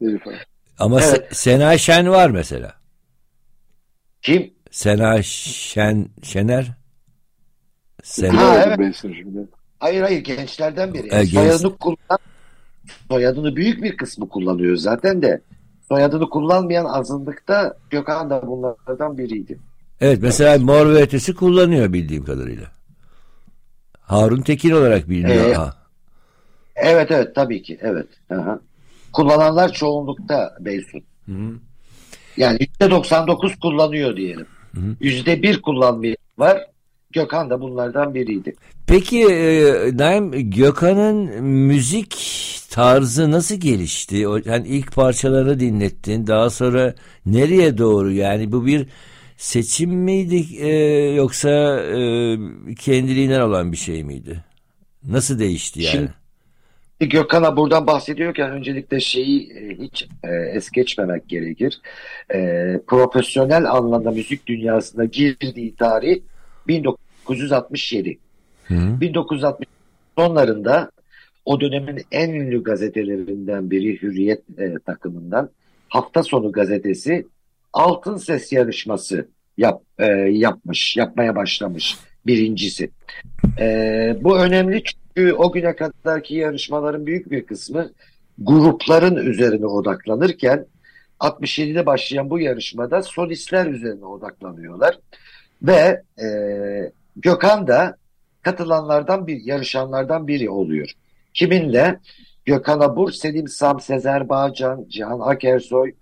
Nilüfer. Ama evet. Sena Şen var mesela. Kim? Sena Şen Şener. Sena. Ha, evet. Hayır hayır gençlerden biri. Yani e, soyadını genç... kullan soyadını büyük bir kısmı kullanıyor zaten de soyadını kullanmayan azınlıkta Gökhan da bunlardan biriydi. Evet mesela evet. Mor ve Ötesi kullanıyor bildiğim kadarıyla. Harun Tekin olarak biliniyor. Ee, evet evet tabii ki evet. Aha kullananlar çoğunlukta Beysun. Hı hı. Yani %99 kullanıyor diyelim. Yüzde bir kullanmayan var. Gökhan da bunlardan biriydi. Peki e, Naim Gökhan'ın müzik tarzı nasıl gelişti? O, yani ilk parçaları dinlettin. Daha sonra nereye doğru? Yani bu bir seçim miydi e, yoksa e, kendiliğinden olan bir şey miydi? Nasıl değişti yani? Şimdi Gökhan'a buradan bahsediyorken öncelikle şeyi e, hiç e, es geçmemek gerekir. E, profesyonel anlamda müzik dünyasına girdiği tarih 1967. Hı. 1960 sonlarında o dönemin en ünlü gazetelerinden biri Hürriyet e, takımından hafta sonu gazetesi Altın Ses yarışması yap, e, yapmış, yapmaya başlamış birincisi. E, bu önemli çünkü o güne kadarki yarışmaların büyük bir kısmı grupların üzerine odaklanırken 67'de başlayan bu yarışmada solistler üzerine odaklanıyorlar. Ve e, Gökhan da katılanlardan bir, yarışanlardan biri oluyor. Kiminle? Gökhan Abur, Selim Sam, Sezer Bağcan, Cihan Akersoy,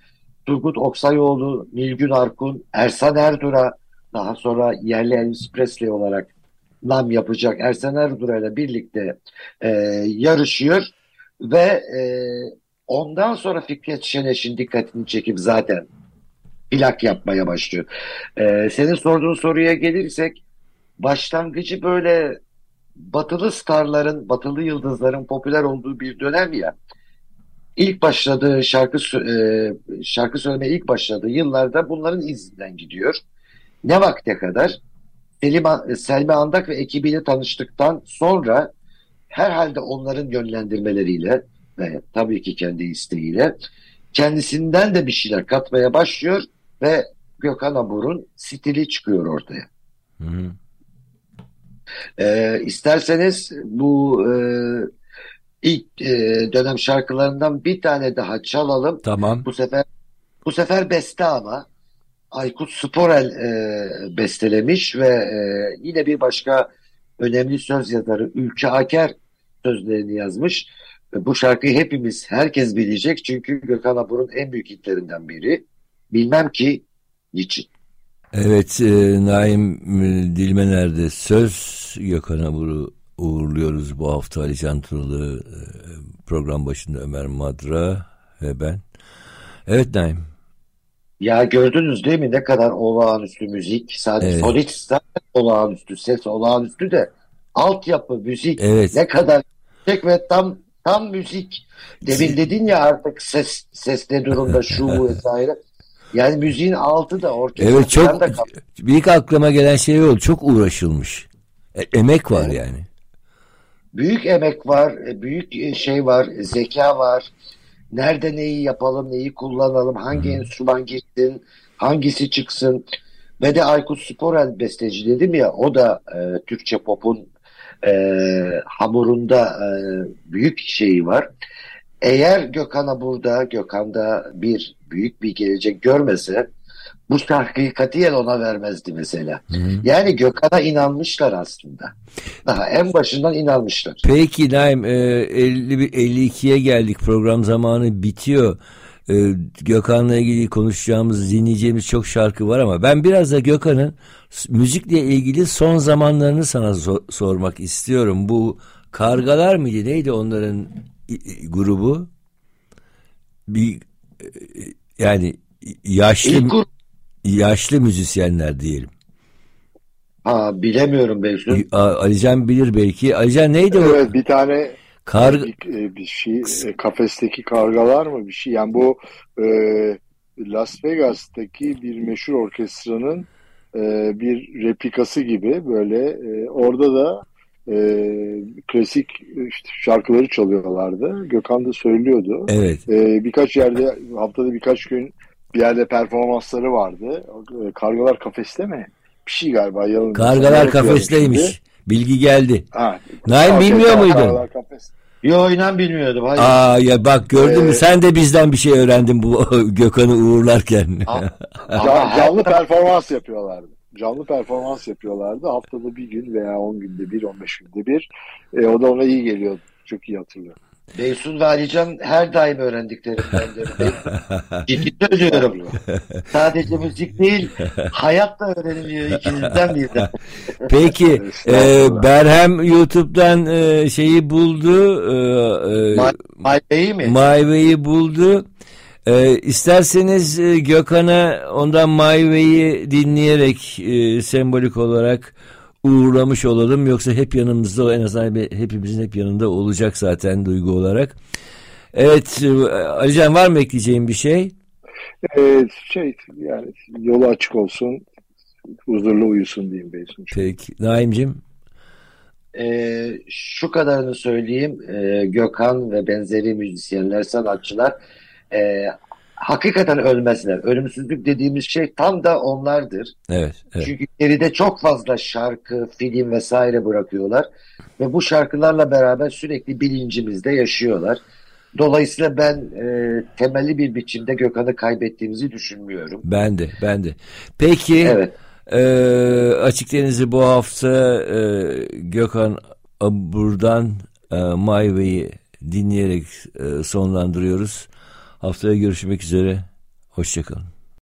Turgut Oksayoğlu, Nilgün Arkun, Ersan Erdura, daha sonra yerli Elvis Presley olarak nam yapacak Ersan Erdura ile birlikte e, yarışıyor ve e, ondan sonra Fikret Şeneş'in dikkatini çekip zaten plak yapmaya başlıyor. E, senin sorduğun soruya gelirsek başlangıcı böyle batılı starların, batılı yıldızların popüler olduğu bir dönem ya. İlk başladığı şarkı e, şarkı söylemeye ilk başladığı yıllarda bunların izinden gidiyor. Ne vakte kadar? Selim, Selmi Andak ve ekibiyle tanıştıktan sonra herhalde onların yönlendirmeleriyle ve tabii ki kendi isteğiyle kendisinden de bir şeyler katmaya başlıyor ve Gökhan Abur'un stili çıkıyor ortaya. Hı hı. Ee, isterseniz bu e, ilk e, dönem şarkılarından bir tane daha çalalım. Tamam. Bu sefer bu sefer beste ama Aykut Sporel e, bestelemiş ve e, yine bir başka önemli söz yazarı Ülke Aker sözlerini yazmış. Bu şarkıyı hepimiz, herkes bilecek çünkü Gökhan Abur'un en büyük hitlerinden biri. Bilmem ki niçin. Evet, e, Naim e, Dilmener'de söz Gökhan Abur'u uğurluyoruz bu hafta Ali Can Turalı, e, program başında Ömer Madra ve ben. Evet Naim. Ya gördünüz değil mi ne kadar olağanüstü müzik. Sadece evet. solist zaten olağanüstü, ses olağanüstü de altyapı, müzik evet. ne kadar tek ve tam tam müzik. Demin dedin ya artık ses ses ne durumda şu <laughs> vesaire. Yani müziğin altı da ortaya. Evet çok da büyük aklıma gelen şey oldu. Çok uğraşılmış. E, emek var evet. yani. Büyük emek var, e, büyük e, şey var, zeka var. Nerede neyi yapalım, neyi kullanalım, hangi hmm. enstrüman girsin, hangisi çıksın. Ve de Aykut Sporel besteci dedim ya, o da e, Türkçe pop'un e, hamurunda e, büyük şeyi var. Eğer Gökhan'a burada, Gökhan'da bir büyük bir gelecek görmese bu şarkıyı katiyen ona vermezdi mesela. Hı hı. Yani Gökhan'a inanmışlar aslında. Daha en başından inanmışlar. Peki Naim e, 52'ye geldik program zamanı bitiyor. E, Gökhan'la ilgili konuşacağımız, dinleyeceğimiz çok şarkı var ama ben biraz da Gökhan'ın müzikle ilgili son zamanlarını sana so sormak istiyorum. Bu Kargalar mıydı? Neydi onların grubu? Bir e, yani yaşlı yaşlı müzisyenler diyelim. Ha bilemiyorum belki. Alican bilir belki. Alican neydi evet, o? Evet bir tane Kar... bir, e, bir şey e, kafesteki kargalar mı bir şey yani bu e, Las Vegas'taki bir meşhur orkestranın e, bir replikası gibi böyle e, orada da e, klasik işte şarkıları çalıyorlardı. Gökhan da söylüyordu. Evet. E, birkaç yerde haftada birkaç gün bir yerde performansları vardı. E, Kargalar kafeste mi? Bir şey galiba. Yalın Kargalar kafesteymiş. Bilgi geldi. Ha, Naim bilmiyor muydun? Yo inan bilmiyordum. Hayır. Aa ya bak gördün ee, mü sen de bizden bir şey öğrendin bu <laughs> Gökhan'ı uğurlarken. canlı performans yapıyorlardı. Canlı performans yapıyorlardı. Haftada bir gün veya 10 günde bir, 15 günde bir. E, o da ona iyi geliyordu. Çok iyi hatırlıyorum. Beysun ve Alican her daim öğrendiklerimdendir. <laughs> Ciddi söylüyorum. Sadece müzik değil, hayat da öğreniliyor ikinizden birden. <laughs> Peki e, Berhem YouTube'dan e, şeyi buldu. E, e, My mi? My Way'i buldu. E, isterseniz e, Gökhan'a ondan My Way'i dinleyerek e, sembolik olarak uğurlamış olalım. Yoksa hep yanımızda o en azından hepimizin hep yanında olacak zaten duygu olarak. Evet e, Alican var mı ekleyeceğin bir şey? Ee, şey yani yolu açık olsun huzurlu uyusun diyeyim Beysun. Peki Naim'cim? Ee, şu kadarını söyleyeyim ee, Gökhan ve benzeri müzisyenler sanatçılar e, hakikaten ölmezler. Ölümsüzlük dediğimiz şey tam da onlardır. Evet, evet. Çünkü geride çok fazla şarkı, film vesaire bırakıyorlar ve bu şarkılarla beraber sürekli bilincimizde yaşıyorlar. Dolayısıyla ben e, temelli bir biçimde Gökhan'ı kaybettiğimizi düşünmüyorum. Ben de, ben de. Peki, evet. e, Açık Deniz'i bu hafta e, Gökhan buradan e, My Way'i dinleyerek e, sonlandırıyoruz. Haftaya görüşmek üzere. Hoşçakalın.